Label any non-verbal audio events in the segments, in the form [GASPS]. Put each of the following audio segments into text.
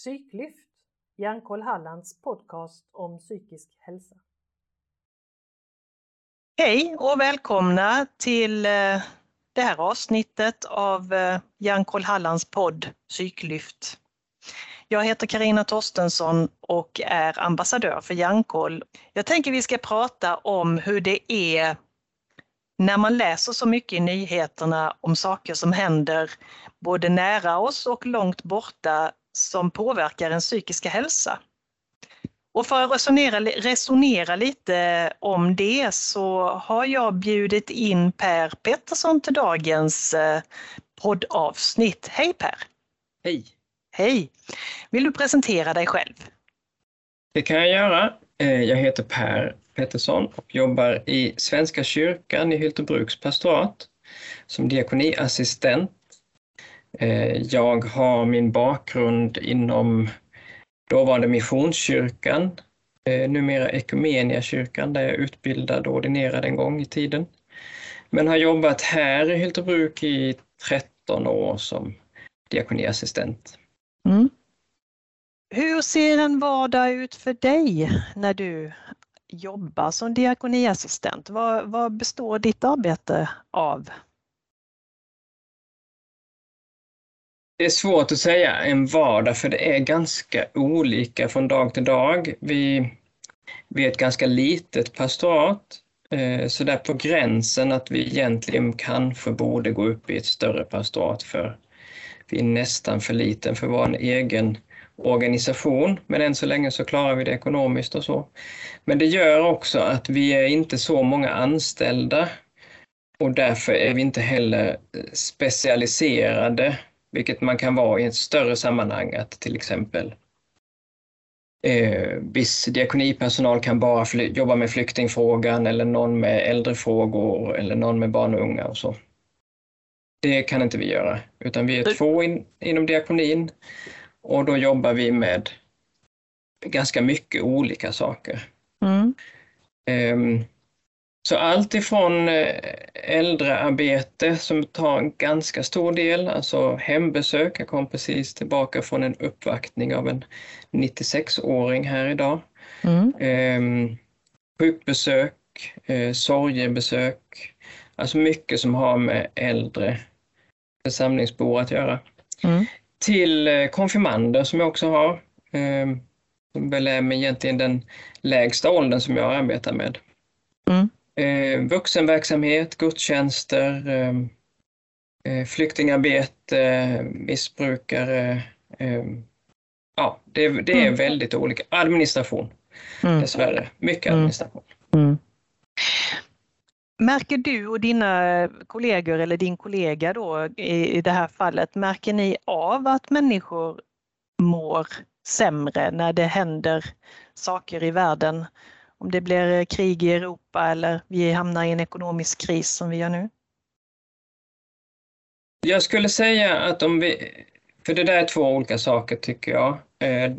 Psyklyft, Hjärnkoll Hallands podcast om psykisk hälsa. Hej och välkomna till eh, det här avsnittet av eh, Hjärnkoll Hallands podd Psyklyft. Jag heter Karina Torstensson och är ambassadör för Hjärnkoll. Jag tänker vi ska prata om hur det är när man läser så mycket i nyheterna om saker som händer både nära oss och långt borta som påverkar en psykiska hälsa. Och för att resonera, resonera lite om det så har jag bjudit in Per Pettersson till dagens eh, poddavsnitt. Hej Per! Hej! Hej! Vill du presentera dig själv? Det kan jag göra. Eh, jag heter Per Pettersson och jobbar i Svenska kyrkan i Hyltebruks pastorat som diakoniassistent. Eh, jag har min bakgrund inom dåvarande Missionskyrkan, eh, numera Ekumeniakyrkan, där jag utbildad och ordinerad en gång i tiden. Men har jobbat här i Hyltebruk i 13 år som diakoniassistent. Mm. Hur ser en vardag ut för dig när du jobbar som diakoniassistent? Vad, vad består ditt arbete av? Det är svårt att säga en vardag för det är ganska olika från dag till dag. Vi, vi är ett ganska litet pastorat, eh, så där på gränsen att vi egentligen kanske borde gå upp i ett större pastorat för vi är nästan för liten för vår egen organisation, men än så länge så klarar vi det ekonomiskt och så. Men det gör också att vi är inte så många anställda och därför är vi inte heller eh, specialiserade vilket man kan vara i ett större sammanhang, att till exempel eh, viss diakonipersonal kan bara jobba med flyktingfrågan eller någon med äldrefrågor eller någon med barn och unga och så. Det kan inte vi göra, utan vi är två in, inom diakonin och då jobbar vi med ganska mycket olika saker. Mm. Um, så allt ifrån eh, äldrearbete som tar en ganska stor del, alltså hembesök. Jag kom precis tillbaka från en uppvaktning av en 96-åring här idag. Mm. Eh, sjukbesök, eh, sorgebesök, alltså mycket som har med äldre församlingsbor att göra. Mm. Till eh, konfirmander som jag också har. Eh, som väl är egentligen den lägsta åldern som jag arbetar med. Mm eh, vuxenverksamhet, gudstjänster, eh, eh, flyktingarbete, missbrukare. Eh, ja, det, det är mm. väldigt olika. Administration, mm. dessvärre. Mycket mm. administration. Mm. Märker du och dina kollegor eller din kollega då i det här fallet, märker ni av att människor mår sämre när det händer saker i världen om det blir eh, krig i Europa eller vi hamnar i en ekonomisk kris som vi gör nu? Jag skulle säga att om vi, för det där är två olika saker tycker jag. Eh,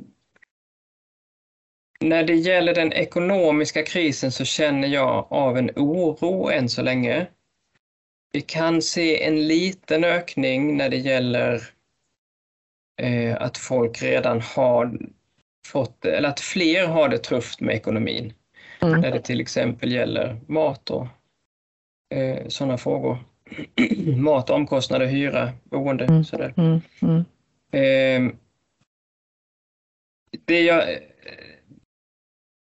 när det gäller den ekonomiska krisen så känner jag av en oro än så länge. Vi kan se en liten ökning när det gäller eh, att folk redan har fått, eller att fler har det tufft med ekonomin. Mm. När det till exempel gäller mat och eh, sådana frågor. [CLEARS THROAT] mat, omkostnader, hyra, boende. Mm. Sådär. Mm. Eh, det jag,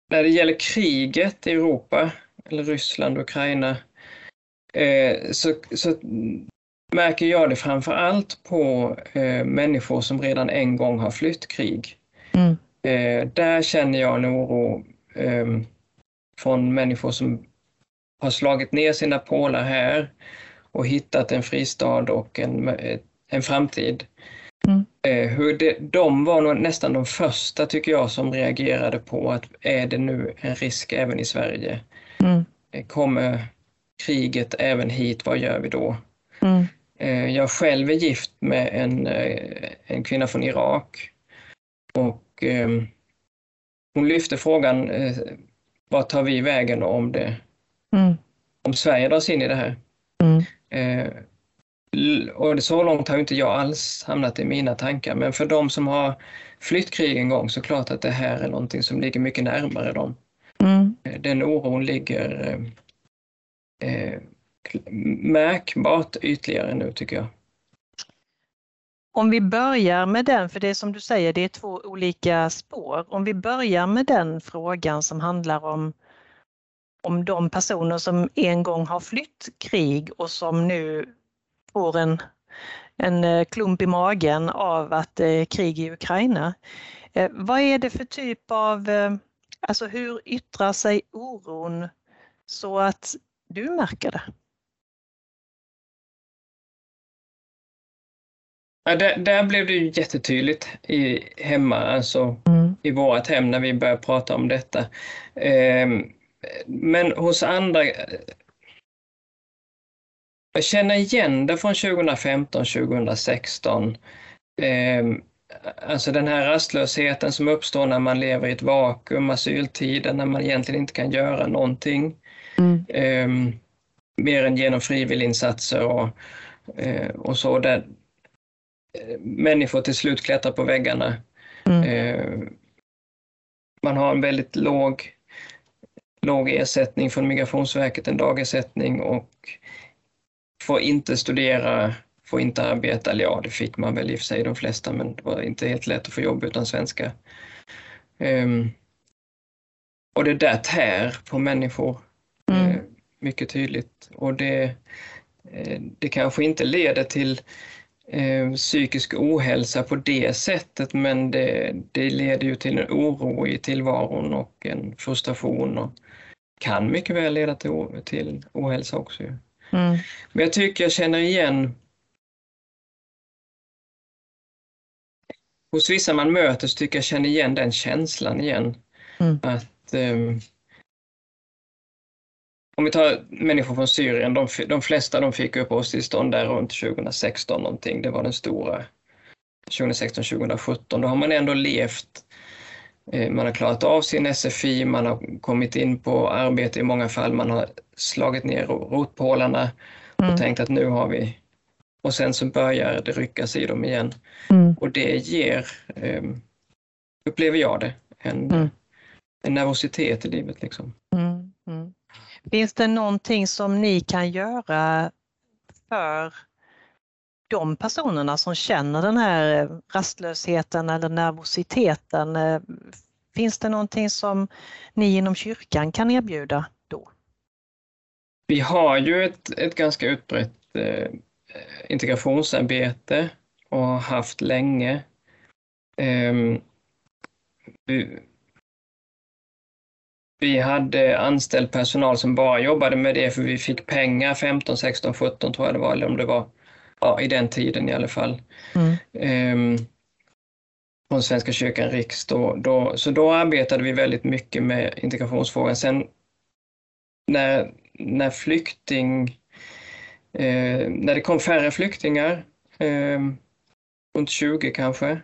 när det gäller kriget i Europa, eller Ryssland och Ukraina, eh, så, så märker jag det framför allt på eh, människor som redan en gång har flytt krig. Mm. Eh, där känner jag en oro ehm, från människor som har slagit ner sina pålar här och hittat en fristad och en, en framtid. Mm. Eh, hur det, de var nog nästan de första, tycker jag, som reagerade på att är det nu en risk även i Sverige? Mm. Eh, kommer kriget även hit, vad gör vi då? Mm. Eh, jag själv är gift med en, en kvinna från Irak och ehm, hon lyfte frågan vad tar vi vägen om det? Mm. Om Sverige dras in i det här? Mm. Eh, och så långt har inte jag alls hamnat i mina tankar, men för de som har flytt krig en gång så är det klart att det här är någonting som ligger mycket närmare dem. Mm. Den oron ligger eh, märkbart ytligare nu tycker jag. Om vi börjar med den, för det är som du säger, det är två olika spår. Om vi börjar med den frågan som handlar om, om de personer som en gång har flytt krig och som nu får en, en eh, klump i magen av att det är krig i Ukraina. Eh, vad är det för typ av, alltså hur yttrar sig oron så att du märker det? Ja, där, där, blev det ju jättetydligt i, hemma, alltså mm. i vårt hem när vi började prata om detta. Eh, men hos andra, jag känner igen det från 2015, 2016. Eh, alltså den här rastlösheten som uppstår när man lever i ett vakuum, asyltiden, när man egentligen inte kan göra någonting. Mm. Eh, mer än genom frivilliginsatser och, eh, och så. Där, människor till slut klättrar på väggarna. Mm. Eh, man har en väldigt låg, låg ersättning från Migrationsverket, en dagersättning och får inte studera, får inte arbeta, eller ja det fick man väl i och för sig de flesta men det var inte helt lätt att få jobb utan svenska. Um, och det där tär på människor mm. uh, mycket tydligt och det, det kanske inte leder till uh, psykisk ohälsa på det sättet men det, det leder ju till en oro i tillvaron och en frustration och kan mycket väl leda till, till ohälsa också. Mm. Men jag tycker jag känner igen Hos vissa man möter så tycker jag känner igen den känslan igen. Mm. Att um, Om vi tar människor från Syrien, de, de flesta de fick uppehållstillstånd där runt 2016 någonting, det var den stora 2016-2017. Då har man ändå levt Eh, man har klarat av sin SFI, man har kommit in på arbete i många fall, man har slagit ner rotpålarna och mm. tänkt att nu har vi... Och sen så börjar det ryckas i dem igen. Mm. Och det ger, um, upplever jag det, en, mm. en nervositet i livet. Liksom. Finns det någonting som ni kan göra för de personerna som känner den här rastlösheten eller nervositeten, finns det någonting som ni inom kyrkan kan erbjuda då? Vi har ju ett, ett ganska utbrett eh, integrationsarbete och har haft länge. Eh, vi, vi hade anställd personal som bara jobbade med det för vi fick pengar 15, 16, 17 tror jag det var, eller om det var ja, i den tiden i alla fall. Mm. Um, från Svenska kyrkan Riks. Då, då, så då arbetade vi väldigt mycket med integrationsfrågan. Sen när, när flykting... Eh, när det kom färre flyktingar, eh, runt 20 kanske,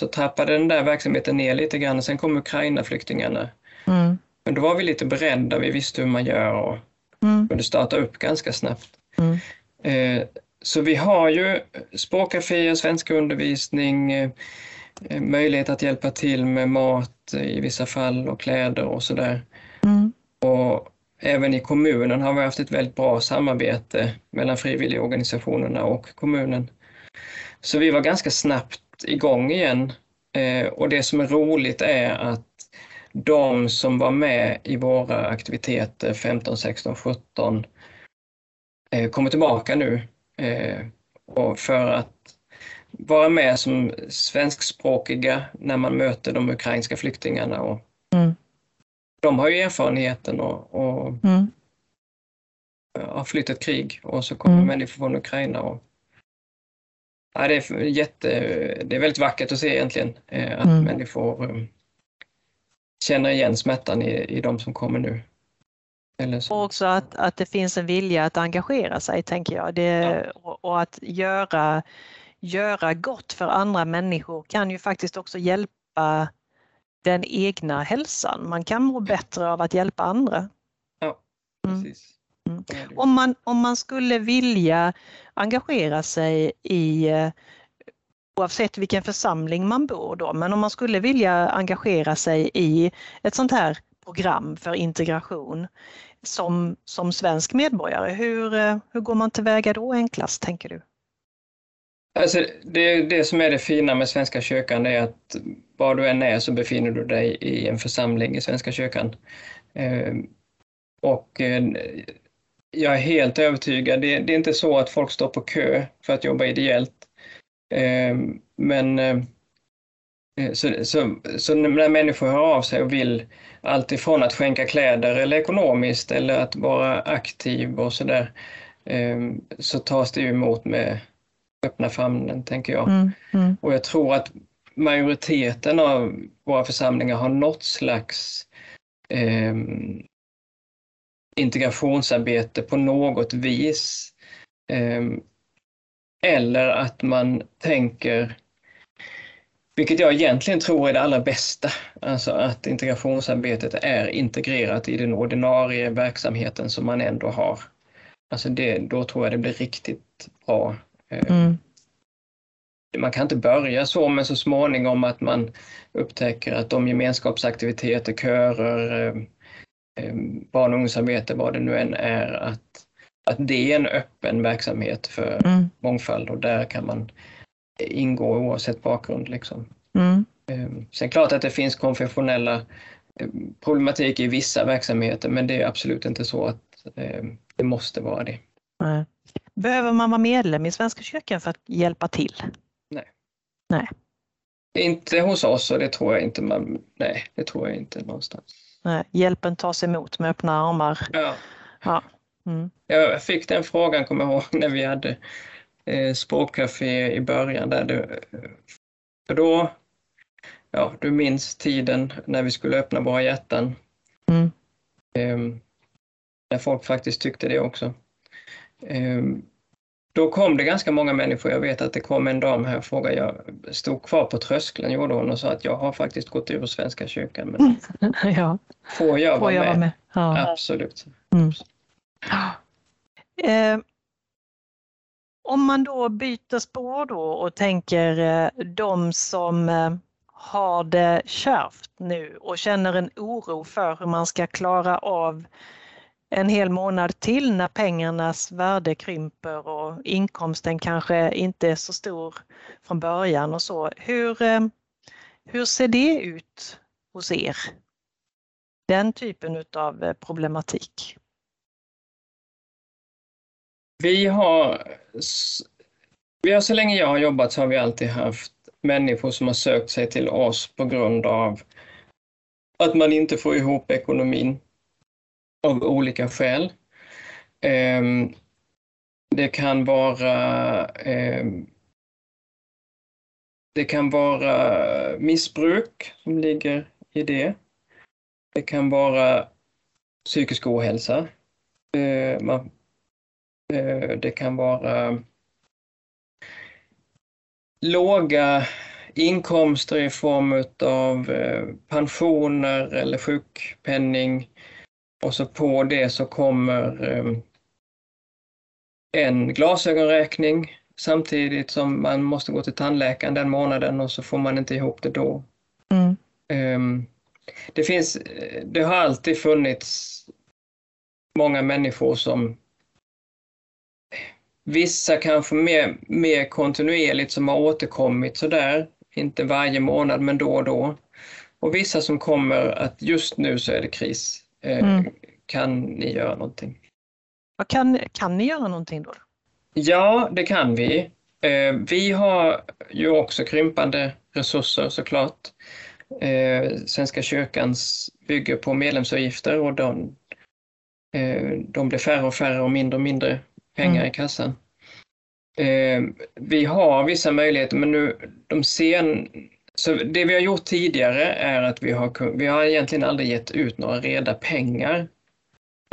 så trappade den där verksamheten ner lite grann. Sen kom Ukraina-flyktingarna. Mm. Men då var vi lite beredda, vi visste hur man gör och mm. kunde starta upp ganska snabbt. Mm. Eh, så vi har ju språkcaféer, svenska undervisning, eh, möjlighet att hjälpa till med mat i vissa fall och kläder och sådär. Mm. Och även i kommunen har vi haft ett väldigt bra samarbete mellan frivilligorganisationerna och kommunen. Så vi var ganska snabbt igång igen eh, och det som är roligt är att de som var med i våra aktiviteter 15, 16, 17 kommer tillbaka nu Eh, och för att vara med som svenskspråkiga när man möter de ukrainska flyktingarna. Och mm. De har ju erfarenheten och, och mm. har flytt ett krig och så kommer mm. människor från Ukraina. Och, ja, det, är jätte, det är väldigt vackert att se egentligen eh, att mm. människor um, känner igen smärtan i, i de som kommer nu. Och också att, att det finns en vilja att engagera sig, tänker jag. Det, ja. och, och, att göra, göra gott för andra människor kan ju faktiskt också hjälpa den egna hälsan. Man kan må bättre av att hjälpa andra. Ja, mm. precis. Mm. Om, man, om man skulle vilja engagera sig i oavsett vilken församling man bor då, men om man skulle vilja engagera sig i ett sånt här program för integration som, som svensk medborgare, hur, eh, hur går man tillväga då enklast, tänker du? Alltså, det, det som är det fina med Svenska kyrkan är att var du än är så befinner du dig i en församling i Svenska kyrkan. Ehm, och eh, jag är helt övertygad, det, det, är inte så att folk står på kö för att jobba ideellt. Eh, men eh, så, så, så, när människor hör av sig och vill allt ifrån att skänka kläder eller ekonomiskt eller att vara aktiv och sådär, eh, så tas det emot med öppna famnen, tänker jag. Mm, mm. Och jag tror att majoriteten av våra församlingar har något slags eh, integrationsarbete på något vis. Eh, eller att man tänker, vilket jag egentligen tror är det allra bästa, alltså att integrationsarbetet är integrerat i den ordinarie verksamheten som man ändå har. Alltså det, då tror jag det blir riktigt bra Eh, mm. Man kan inte börja så, men så småningom att man upptäcker att de gemenskapsaktiviteter, körer, eh, eh, barn och ungdomsarbete, vad det nu än är, att, att det är en öppen verksamhet för mm. mångfald och där kan man ingå oavsett bakgrund. Liksom. Mm. Sen klart att det finns konfessionella problematik i vissa verksamheter, men det är absolut inte så att det måste vara det. Nej. Behöver man vara medlem i Svenska kyrkan för att hjälpa till? Nej. Nej. Inte hos oss och det tror jag inte man, nej, det tror jag inte någonstans. Nej, hjälpen tas emot med öppna armar. Ja. ja. Mm. Jag fick den frågan, kommer jag ihåg, [LAUGHS] när vi hade eh, språkcafé i början. Där du, för då, ja, du minns tiden när vi skulle öppna våra hjärtan. Mm. Eh, när folk faktiskt tyckte det också. Ehm, då kom det ganska många människor. Jag vet att det kom en dam här och frågade, jag stod kvar på tröskeln gjorde hon och sa att jag har faktiskt gått ur Svenska kyrkan. Men [LAUGHS] ja. Får jag, får vara, jag med? vara med? Ja. Absolut. Mm. [GASPS] Eh, om man då byter spår då och tänker eh, de som eh, har det kärvt nu och känner en oro för hur man ska klara av en hel månad till när pengarnas värde krymper och inkomsten kanske inte är så stor från början och så. Hur, eh, hur ser det ut hos er? Den typen av eh, problematik. Vi har, vi har så länge jag har jobbat så har vi alltid haft människor som har sökt sig till oss på grund av att man inte får ihop ekonomin av olika skäl. Ehm, det kan vara ehm, det kan vara missbruk som ligger i det. Det kan vara psykisk ohälsa. Eh, man det kan vara låga inkomster i form av eh, pensioner eller sjukpenning och så på det så kommer ehm, en glasögonräkning samtidigt som man måste gå till tandläkaren den månaden och så får man inte ihop det då. Mm. Ehm, det, finns, det har alltid funnits många människor som Vissa kanske mer, mer kontinuerligt som har återkommit sådär, inte varje månad men då och då. Och vissa som kommer att just nu så är det kris. Eh, mm. Kan ni göra någonting? Kan, kan ni göra någonting då? Ja, det kan vi. Eh, vi har ju också krympande resurser såklart. Eh, Svenska kyrkans bygger på medlemsavgifter och de, de blir färre och färre och mindre och mindre pengar mm. i kassan. Vi har vissa möjligheter men nu de sen, så det vi har gjort tidigare är att vi har, vi har egentligen aldrig gett ut några reda pengar.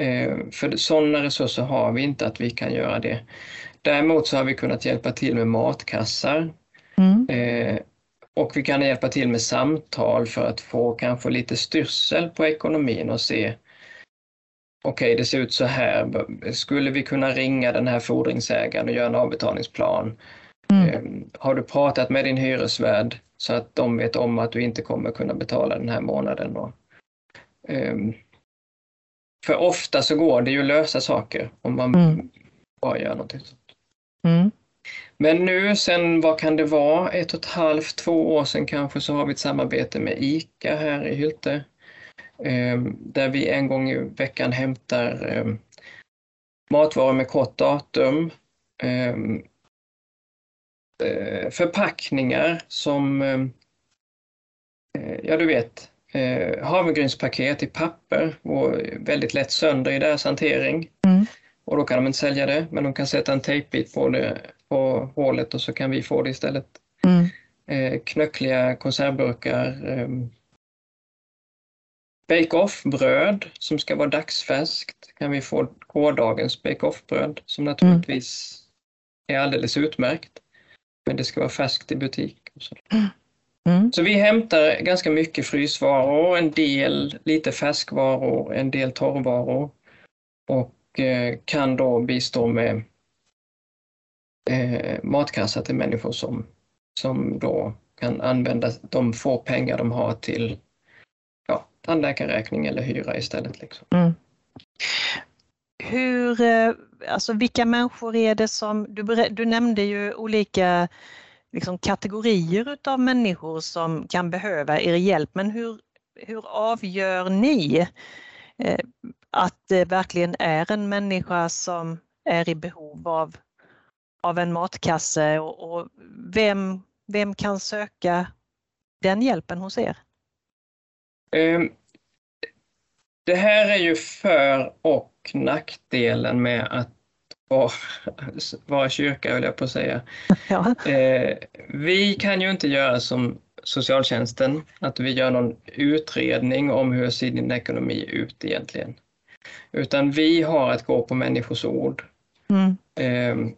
Eh, för sådana resurser har vi inte att vi kan göra det. Däremot så har vi kunnat hjälpa till med matkassar. Mm. Eh, och vi kan hjälpa till med samtal för att få kanske lite styrsel på ekonomin och se okej, det ser ut så här. Skulle vi kunna ringa den här fordringsägaren och göra en avbetalningsplan? Mm. Ehm, har du pratat med din hyresvärd så att de vet om att du inte kommer kunna betala den här månaden? Och, um, för ofta så går det ju att lösa saker om man mm. bara gör någonting sånt. Mm. Men nu sen, vad kan det vara, ett och ett halvt, två år sedan kanske, så har vi ett samarbete med ICA här i Hylte. Um, där vi en gång i veckan hämtar um, matvaror med kort datum. Um, förpackningar som, ja du vet, eh, havregrynspaket i papper och väldigt lätt sönder i deras hantering. Mm. Och då kan de inte sälja det, men de kan sätta en tejpbit på, det, på hålet och så kan vi få det istället. Mm. Eh, knöckliga konservburkar. Bake-off-bröd som ska vara dagsfärskt kan vi få gårdagens bake-off-bröd som naturligtvis mm. är alldeles utmärkt. Men det ska vara färskt i butik. Så. Mm. Så vi hämtar ganska mycket frysvaror, en del lite färskvaror, en del torrvaror och eh, kan då bistå med eh, matkassar till människor som, som då kan använda de få pengar de har till ja, tandläkarräkning eller hyra istället. Liksom. Mm. Hur, eh, alltså vilka människor är det som, du, du nämnde ju olika liksom kategorier utav människor som kan behöva er hjälp. Men hur, hur avgör ni eh, att det verkligen är en människa som är i behov av, av en matkasse och, och vem, vem kan söka den hjälpen hos er? Um, det här är ju för och nackdelen med att vara, [LAUGHS] vara kyrka, höll jag på att säga. [LAUGHS] Ja. Eh, vi kan ju inte göra som socialtjänsten, att vi gör någon utredning om hur ser din ekonomi ut egentligen. Utan vi har att gå på människors ord. Mm. Eh,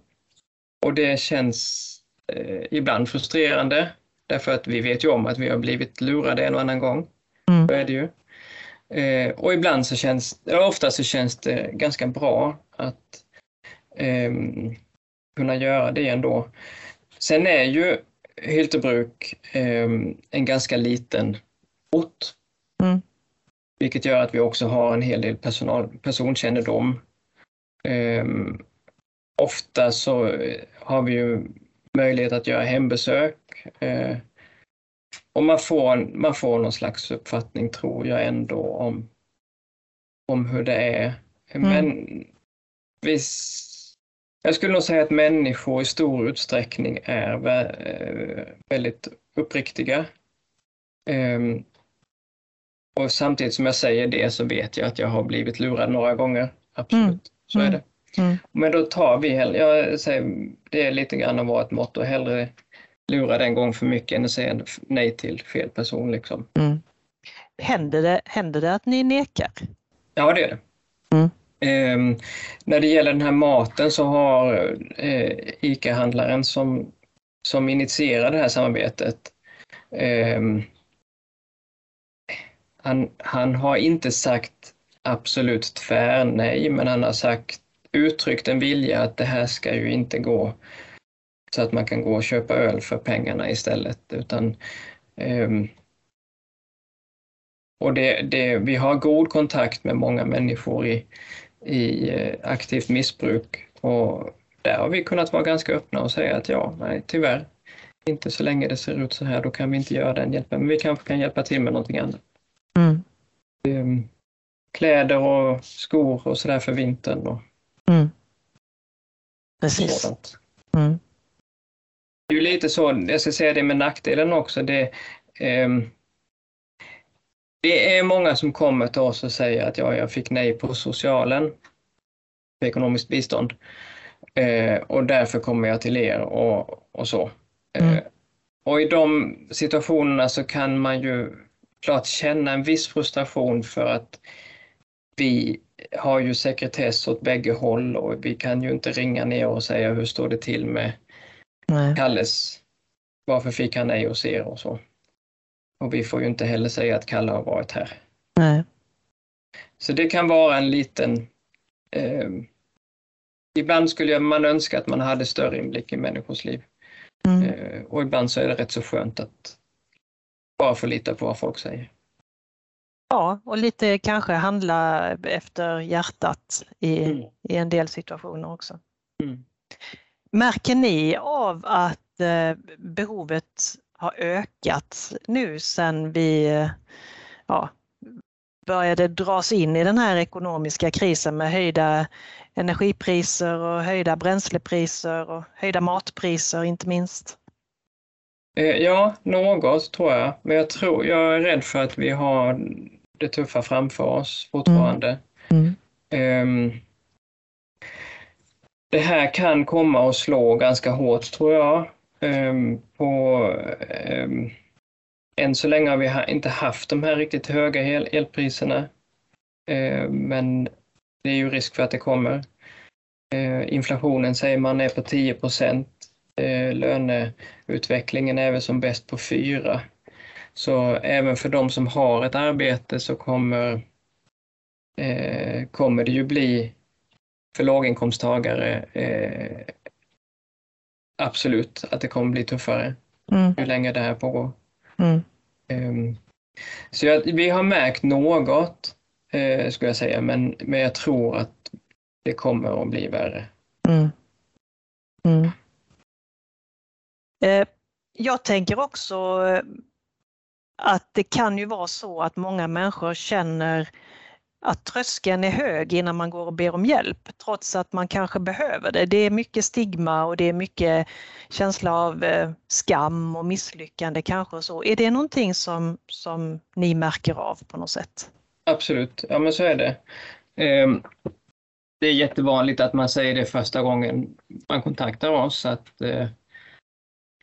och det känns eh, ibland frustrerande, därför att vi vet ju om att vi har blivit lurade en och annan gång. Mm. Så är det ju. Eh, och ibland så känns, ofta så känns det ganska bra att eh, kunna göra det ändå. Sen är ju Hyltebruk eh, en ganska liten ort. Mm. Vilket gör att vi också har en hel del personal, personkännedom. Eh, ofta så har vi ju möjlighet att göra hembesök. Eh, och man får, man får någon slags uppfattning, tror jag ändå, om, om hur det är. Mm. Men visst jag skulle nog säga att människor i stor utsträckning är eh, väldigt uppriktiga. Ehm, och samtidigt som jag säger det så vet jag att jag har blivit lurad några gånger. Absolut, mm. så är det. Mm. mm. Men då tar vi hellre, jag säger, det är lite grann av vårt motto, hellre lura en gång för mycket än att säga nej till fel person. Liksom. Mm. Händer, det, händer det att ni nekar? Ja, det är det. Mm. Eh, när det gäller den här maten så har eh, ICA-handlaren som, som initierade det här samarbetet eh, han, han har inte sagt absolut tvär nej, men han har sagt, uttryckt en vilja att det här ska ju inte gå så att man kan gå och köpa öl för pengarna istället, utan um, och det, det, vi har god kontakt med många människor i, i eh, aktivt missbruk och där har vi kunnat vara ganska öppna och säga att ja, nej tyvärr, inte så länge det ser ut så här, då kan vi inte göra den hjälpen, men vi kanske kan hjälpa till med någonting annat. Mm. Ehm, kläder och skor och sådär för vintern. Och mm. Precis. Mm. Ju lite så, jag ska säga det med nackdelen också, det, eh, det är många som kommer till oss och säger att ja, jag fick nej på socialen, för ekonomiskt bistånd, eh, och därför kommer jag till er och, och så. Eh, mm. och i de situationerna så kan man ju klart känna en viss frustration för att vi har ju sekretess åt bägge håll och vi kan ju inte ringa ner och säga hur står det till med Nej. Kalles, varför fick han nej hos er och så. Och vi får ju inte heller säga att Kalle har varit här. Nej. Så det kan vara en liten... Eh, ibland skulle man önska att man hade större inblick i människors liv. Mm. Eh, och ibland så är det rätt så skönt att bara få lita på vad folk säger. Ja, och lite kanske handla efter hjärtat i, mm. i en del situationer också. Mm. Märker ni av att eh, behovet har ökat nu sedan vi ja, började dras in i den här ekonomiska krisen med höjda energipriser och höjda bränslepriser och höjda matpriser inte minst? Eh, ja, något tror jag. Men jag, tror, jag är rädd för att vi har det tuffa framför oss fortfarande. Mm. Mm. Um, det här kan komma att slå ganska hårt tror jag. Um, på, um, än så länge har vi inte haft de här riktigt höga el elpriserna. Ehm, men det är ju risk för att det kommer. Uh, inflationen säger man är på 10 procent. Uh, löneutvecklingen är väl som bäst på 4. Så även för de som har ett arbete så kommer, kommer det ju bli för låginkomsttagare eh, absolut att det kommer bli tuffare mm. ju längre det här pågår. Mm. Um, så jag, vi har märkt något, eh, skulle jag säga, men, men jag tror att det kommer att bli värre. Mm. mm. Eh, jag tänker också att det kan ju vara så att många människor känner att tröskeln är hög innan man går och ber om hjälp trots att man kanske behöver det. Det är mycket stigma och det är mycket känsla av eh, skam och misslyckande kanske. Och så. Är det någonting som, som ni märker av på något sätt? Absolut, ja men så är det. Ehm, det är jättevanligt att man säger det första gången man kontaktar oss att eh,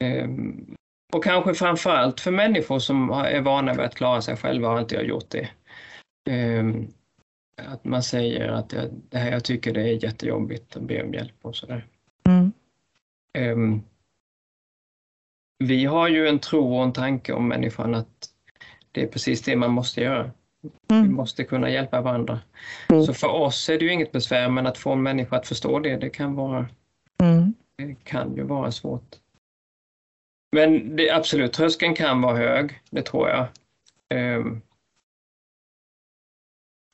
ehm, och kanske framförallt för människor som är vana vid att klara sig själva har inte jag gjort det. Ehm, att man säger att jag, det här, jag tycker det är jättejobbigt att be om hjälp och sådär. Mm. Um, vi har ju en tro och en tanke om människan att det är precis det man måste göra. Mm. Vi måste kunna hjälpa varandra. Mm. Så för oss är det ju inget besvär, men att få en människa att förstå det, det kan vara mm. det kan ju vara svårt. Men det, absolut, tröskeln kan vara hög, det tror jag. Um,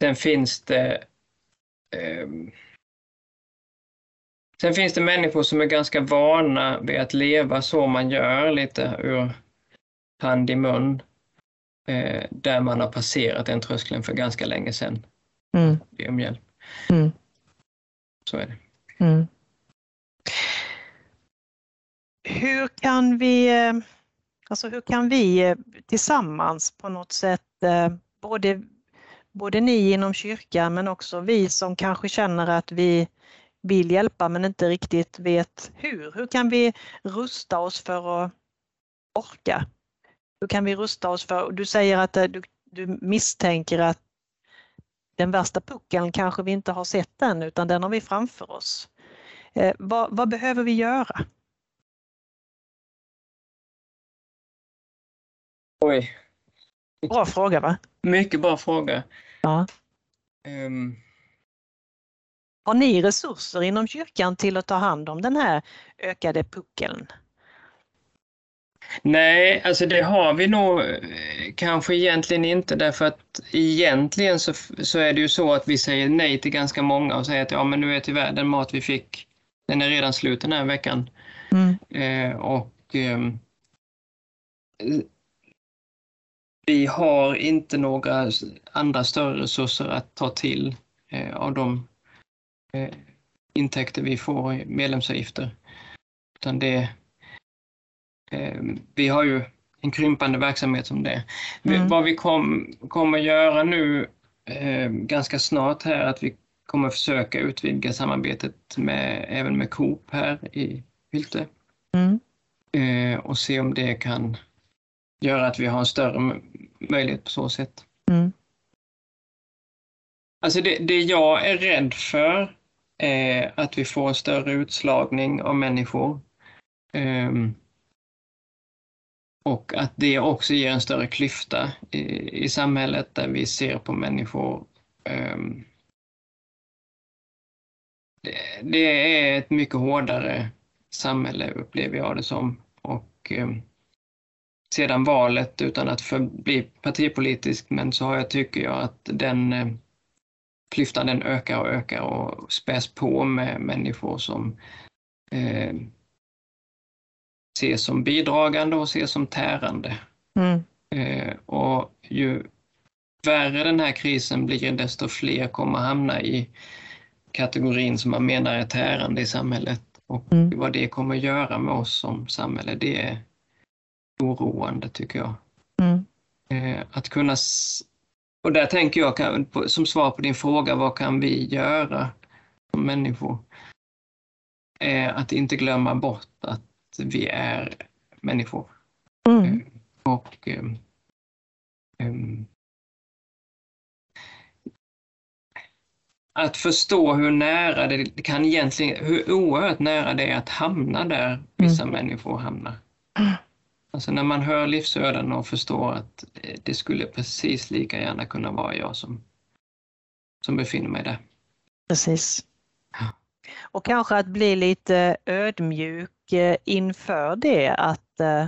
Sen finns det eh, Sen finns det människor som är ganska vana vid att leva så man gör, lite ur hand i mun, eh, där man har passerat den tröskeln för ganska länge sedan. Mm. Be om hjälp. Mm. Så är det. Mm. Hur kan vi, eh, alltså hur kan vi eh, tillsammans på något sätt eh, både både ni inom kyrkan men också vi som kanske känner att vi vill hjälpa men inte riktigt vet hur. Hur kan vi rusta oss för att orka? Hur kan vi rusta oss för, du säger att du, du misstänker att den värsta puckeln kanske vi inte har sett än utan den har vi framför oss. Eh, vad, vad behöver vi göra? Oj. Bra fråga va? Mycket bra fråga. Ja. Um. Har ni resurser inom kyrkan till att ta hand om den här ökade puckeln? Nej, alltså det har vi nog eh, kanske egentligen inte därför att egentligen så, så är det ju så att vi säger nej till ganska många och säger att ja men nu är tyvärr den mat vi fick, den är redan slut den här veckan. Mm. Eh, och eh, vi har inte några andra större resurser att ta till eh, av de eh, intäkter vi får i medlemsavgifter. Utan det, eh, vi har ju en krympande verksamhet som det. Mm. Vad vi kom, kommer göra nu eh, ganska snart här att vi kommer försöka utvidga samarbetet med, även med Coop här i Hylte. Mm. Eh, och se om det kan göra att vi har en större möjlighet på så sätt. Mm. Alltså det, det jag är rädd för är att vi får en större utslagning av människor. Um, och att det också ger en större klyfta i, i samhället där vi ser på människor um, det, det, är ett mycket hårdare samhälle upplever jag det som. Och um, sedan valet, utan att bli partipolitisk, men så har jag, tycker jag att den eh, klyftan den ökar och ökar och späs på med människor som eh, ses som bidragande och ses som tärande. Mm. Eh, och ju värre den här krisen blir, desto fler kommer hamna i kategorin som man menar är tärande i samhället. Och mm. vad det kommer göra med oss som samhälle, det är oroande tycker jag. Mm. Eh, att kunna... Och där tänker jag, som svar på din fråga, vad kan vi göra som människor? Att inte glömma bort att vi är människor. Mm. Eh, och um, att förstå hur nära det kan egentligen, hur oerhört nära det är att hamna där vissa mm. människor hamnar. Alltså när man hör livsöden och förstår att det skulle precis lika gärna kunna vara jag som, som befinner mig där. Precis. Och kanske att bli lite ödmjuk eh, inför det att eh,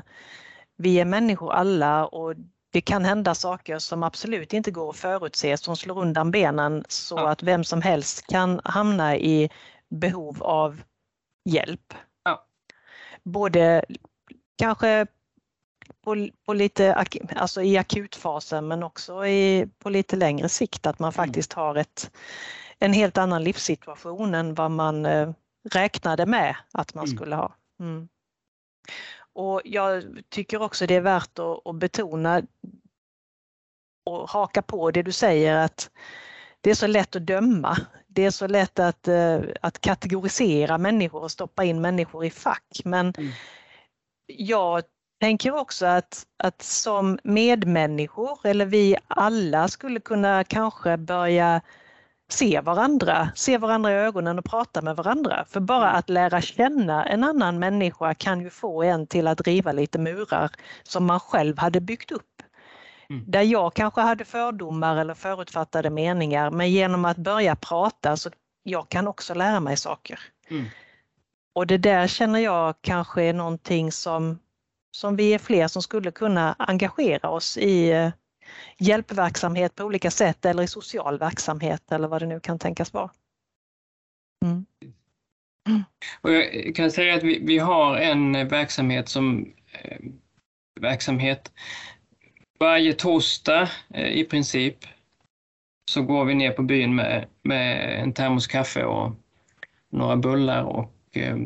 vi är människor alla och det kan hända saker som absolut inte går att förutse som slår undan benen så ja. att vem som helst kan hamna i behov av hjälp. Ja. Både kanske på, på, lite, alltså i akutfasen men också i, på lite längre sikt att man mm. faktiskt har ett, en helt annan livssituation än vad man eh, räknade med att man mm. skulle ha. Mm. Och jag tycker också det är värt att, att betona och haka på det du säger att det är så lätt att döma. Det är så lätt att, eh, att kategorisera människor och stoppa in människor i fack. Men mm. jag tänker också att, att som medmänniskor, eller vi alla skulle kunna kanske börja se varandra, se varandra i ögonen och prata med varandra. För bara att lära känna en annan människa kan ju få en till att riva lite murar som man själv hade byggt upp. Mm. Där jag kanske hade fördomar eller förutfattade meningar men genom att börja prata så jag kan också lära mig saker. Mm. Och det där känner jag kanske är någonting som, som vi är fler som skulle kunna engagera oss i eh, hjälpverksamhet på olika sätt eller i social verksamhet eller vad det nu kan tänkas vara. Mm. mm. Och jag kan säga att vi, vi har en verksamhet som eh, verksamhet varje torsdag eh, i princip så går vi ner på byn med, med en termos kaffe och några bullar och eh,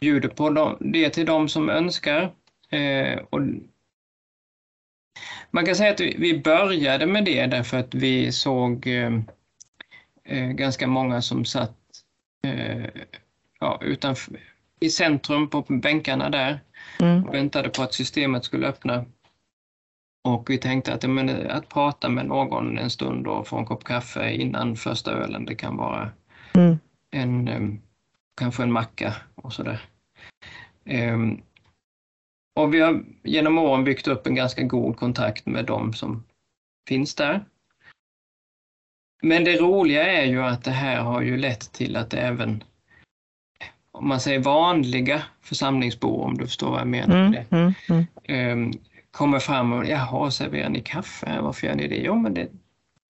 bjuder på dem, det till de som önskar. Eh, och man kan säga att vi började med det därför att vi såg eh, eh, ganska många som satt eh, ja, utanför, i centrum på bänkarna där mm. och väntade på att systemet skulle öppna. Och vi tänkte att, men, att prata med någon en stund och få en kopp kaffe innan första ölen, det kan vara mm. en, kanske en macka och sådär. Um, och vi har genom åren byggt upp en ganska god kontakt med de som finns där. Men det roliga är ju att det här har ju lett till att även om man säger vanliga församlingsbor, om du förstår vad jag menar med mm, det, mm, mm. Ehm, kommer fram och jaha, serverar ni kaffe? Varför gör ni det? Jo, men det,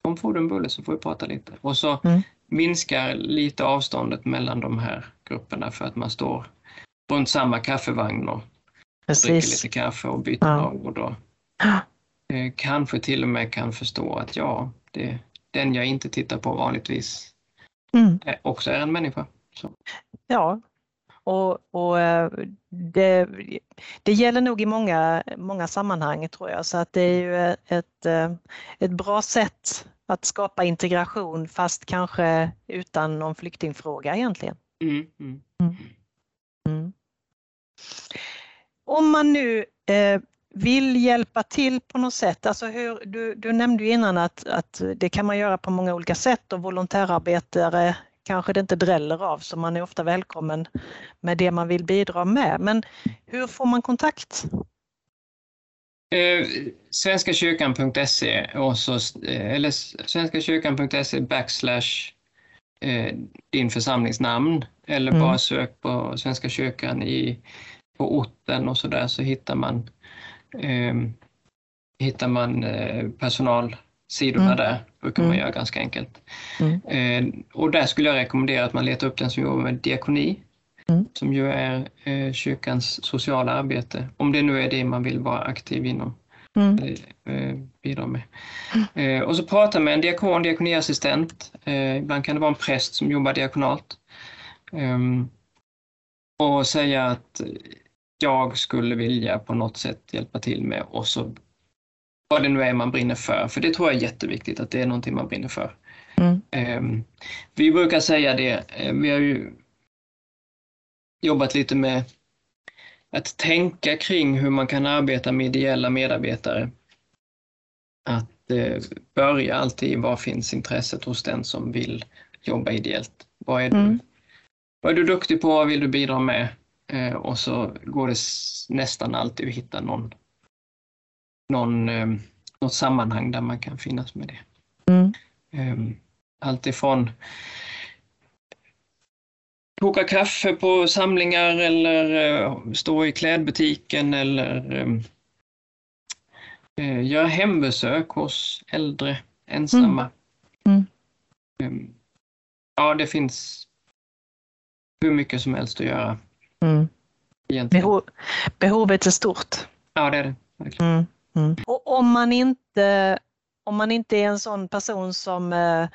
om får du en bulle så får vi prata lite. Och så mm. Minskar lite avståndet mellan de här grupperna för att man står runt samma kaffevagn och Precis. dricker lite kaffe och byter ja. ord och eh, kanske till och med kan förstå att ja, det, den jag inte tittar på vanligtvis mm. är, också är en människa. Så. Ja, och, och eh, det, det, gäller nog i många, många sammanhang tror jag, så att det är ju ett, eh, ett bra sätt att skapa integration fast kanske utan någon flyktingfråga egentligen. Mm, mm. Mm. mm. Om man nu eh, vill hjälpa till på något sätt, alltså hur, du, du nämnde ju innan att, att det kan man göra på många olika sätt och volontärarbetare kanske det inte dräller av så man är ofta välkommen med det man vill bidra med. Men hur får man kontakt? Eh, svenskakyrkan.se och så, eh, eller svenskakyrkan.se backslash eh, din församlingsnamn eller Mm. bara sök på Svenska kyrkan i, på orten och så där så hittar man, eh, hittar man eh, personalsidorna Mm. där. brukar man Mm. göra ganska enkelt. Mm. Och där skulle jag rekommendera att man letar upp den som jobbar med diakoni Mm. som ju är eh, kyrkans sociala arbete, om det nu är det man vill vara aktiv inom Mm. eh, bidra med. Eh, och så prata med en diakon, diakoniassistent. Eh, ibland kan det vara en präst som jobbar diakonalt. Ehm, och säga att jag skulle vilja på något sätt hjälpa till med och så vad det nu är man brinner för, för det tror jag är jätteviktigt att det är någonting man brinner för. Mm. Ehm, vi brukar säga det, eh, vi har ju jobbat lite med att tänka kring hur man kan arbeta med ideella medarbetare. Att eh, börja alltid, var finns intresset hos den som vill jobba ideellt? Vad är du, Mm. vad är du duktig på? Vad vill du bidra med? Eh, och så går det nästan alltid att hitta någon, någon, eh, något sammanhang där man kan finnas med det. Mm. Eh, allt ifrån koka kaffe på samlingar eller eh, stå i klädbutiken eller eh, eh, göra hembesök hos äldre ensamma. Mm. Eh, ja, det finns hur mycket som helst att göra Mm. Behov, behovet är stort. Ja, det är det. Mm. Mm. Och om man, inte, om man inte är en sån person som eh,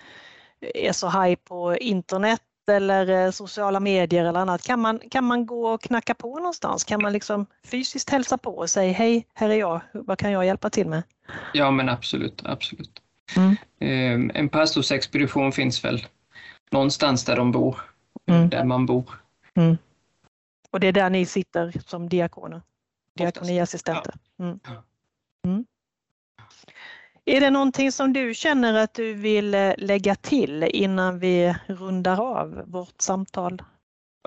är så high på internet eller eh, sociala medier eller annat, kan man, kan man gå och knacka på någonstans? Kan man liksom fysiskt hälsa på och säga hej, här är jag, vad kan jag hjälpa till med? Ja, men absolut, absolut. Mm. Eh, en pastorsexpedition finns väl någonstans där de bor, Mm. där man bor. Och det är där ni sitter som diakoner, diakoniassistenter. Mm. Ja. Är det någonting som du känner att du vill eh, lägga till innan vi rundar av vårt samtal?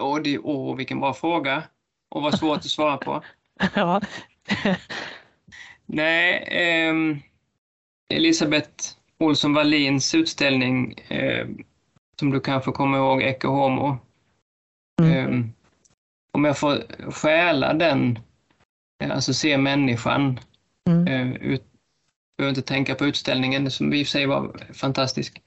Åh, det, åh, vilken bra fråga och vad svårt att svara på. [LAUGHS] Ja. Nej, ehm, Elisabeth Olsson Wallins utställning eh, som du kanske kommer ihåg, Ecce Homo. Mm. Ehm, om jag får stjäla den, eh, alltså se människan, Mm. eh, ut, behöver inte tänka på utställningen som i och för sig var fantastisk.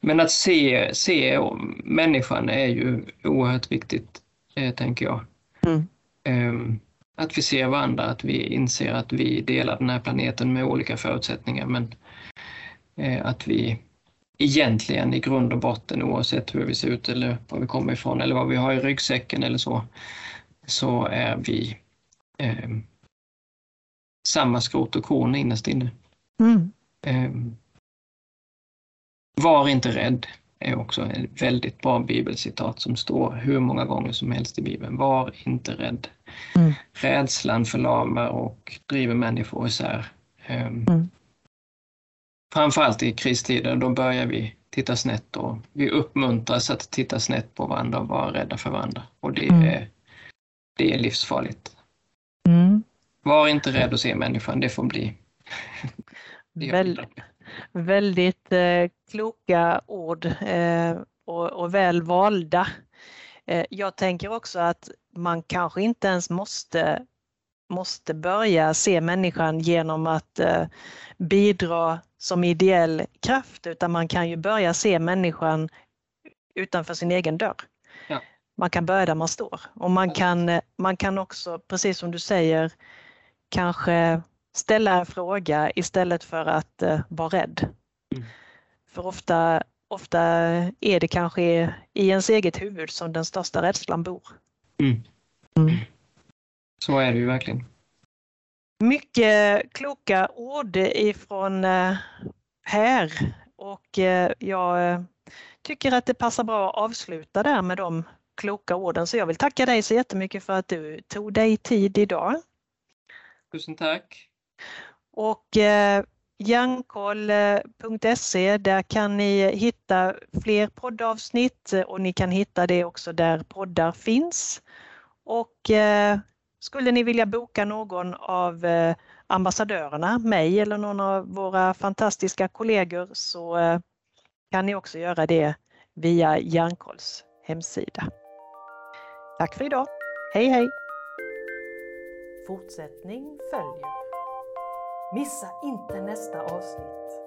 Men att se, se människan är ju oerhört viktigt, eh, tänker jag. Mm. Ehm, att vi ser varandra, att vi inser att vi delar den här planeten med olika förutsättningar men eh, att vi egentligen i grund och botten oavsett hur vi ser ut eller var vi kommer ifrån eller vad vi har i ryggsäcken eller så, så är vi eh, samma skrot och korn innerst inne. Mm. Eh, var inte rädd är också ett väldigt bra bibelcitat som står hur många gånger som helst i Bibeln. Var inte rädd. Mm. Rädslan förlamar och driver människor isär. Eh, Mm. Framförallt i kristider, då börjar vi titta snett och vi uppmuntras att titta snett på varandra och vara rädda för varandra. Och det, Mm. är, det är livsfarligt. Mm. Var inte rädd att se människan, det får bli. Det jag Väl, bidrar med. väldigt eh, kloka ord eh, och, och väl valda. Eh, jag tänker också att man kanske inte ens måste, måste börja se människan genom att eh, bidra som ideell kraft utan man kan ju börja se människan utanför sin egen dörr. Ja. Man kan börja där man står och man kan, eh, man kan också, precis som du säger, kanske ställa en fråga istället för att eh, vara rädd. Mm. För ofta, ofta är det kanske i ens eget huvud som den största rädslan bor. Mm. Mm. Så är det ju verkligen. Mycket kloka ord ifrån eh, här och eh, jag eh, tycker att det passar bra att avsluta där med de kloka orden. Så jag vill tacka dig så jättemycket för att du tog dig tid idag. Tusen tack. Och eh, Hjärnkoll.se, där kan ni hitta fler poddavsnitt eh, och ni kan hitta det också där poddar finns. Och eh, skulle ni vilja boka någon av eh, ambassadörerna, mig eller någon av våra fantastiska kollegor så eh, kan ni också göra det via Hjärnkolls hemsida. Tack för idag. Hej hej! Fortsättning följer. Missa inte nästa avsnitt.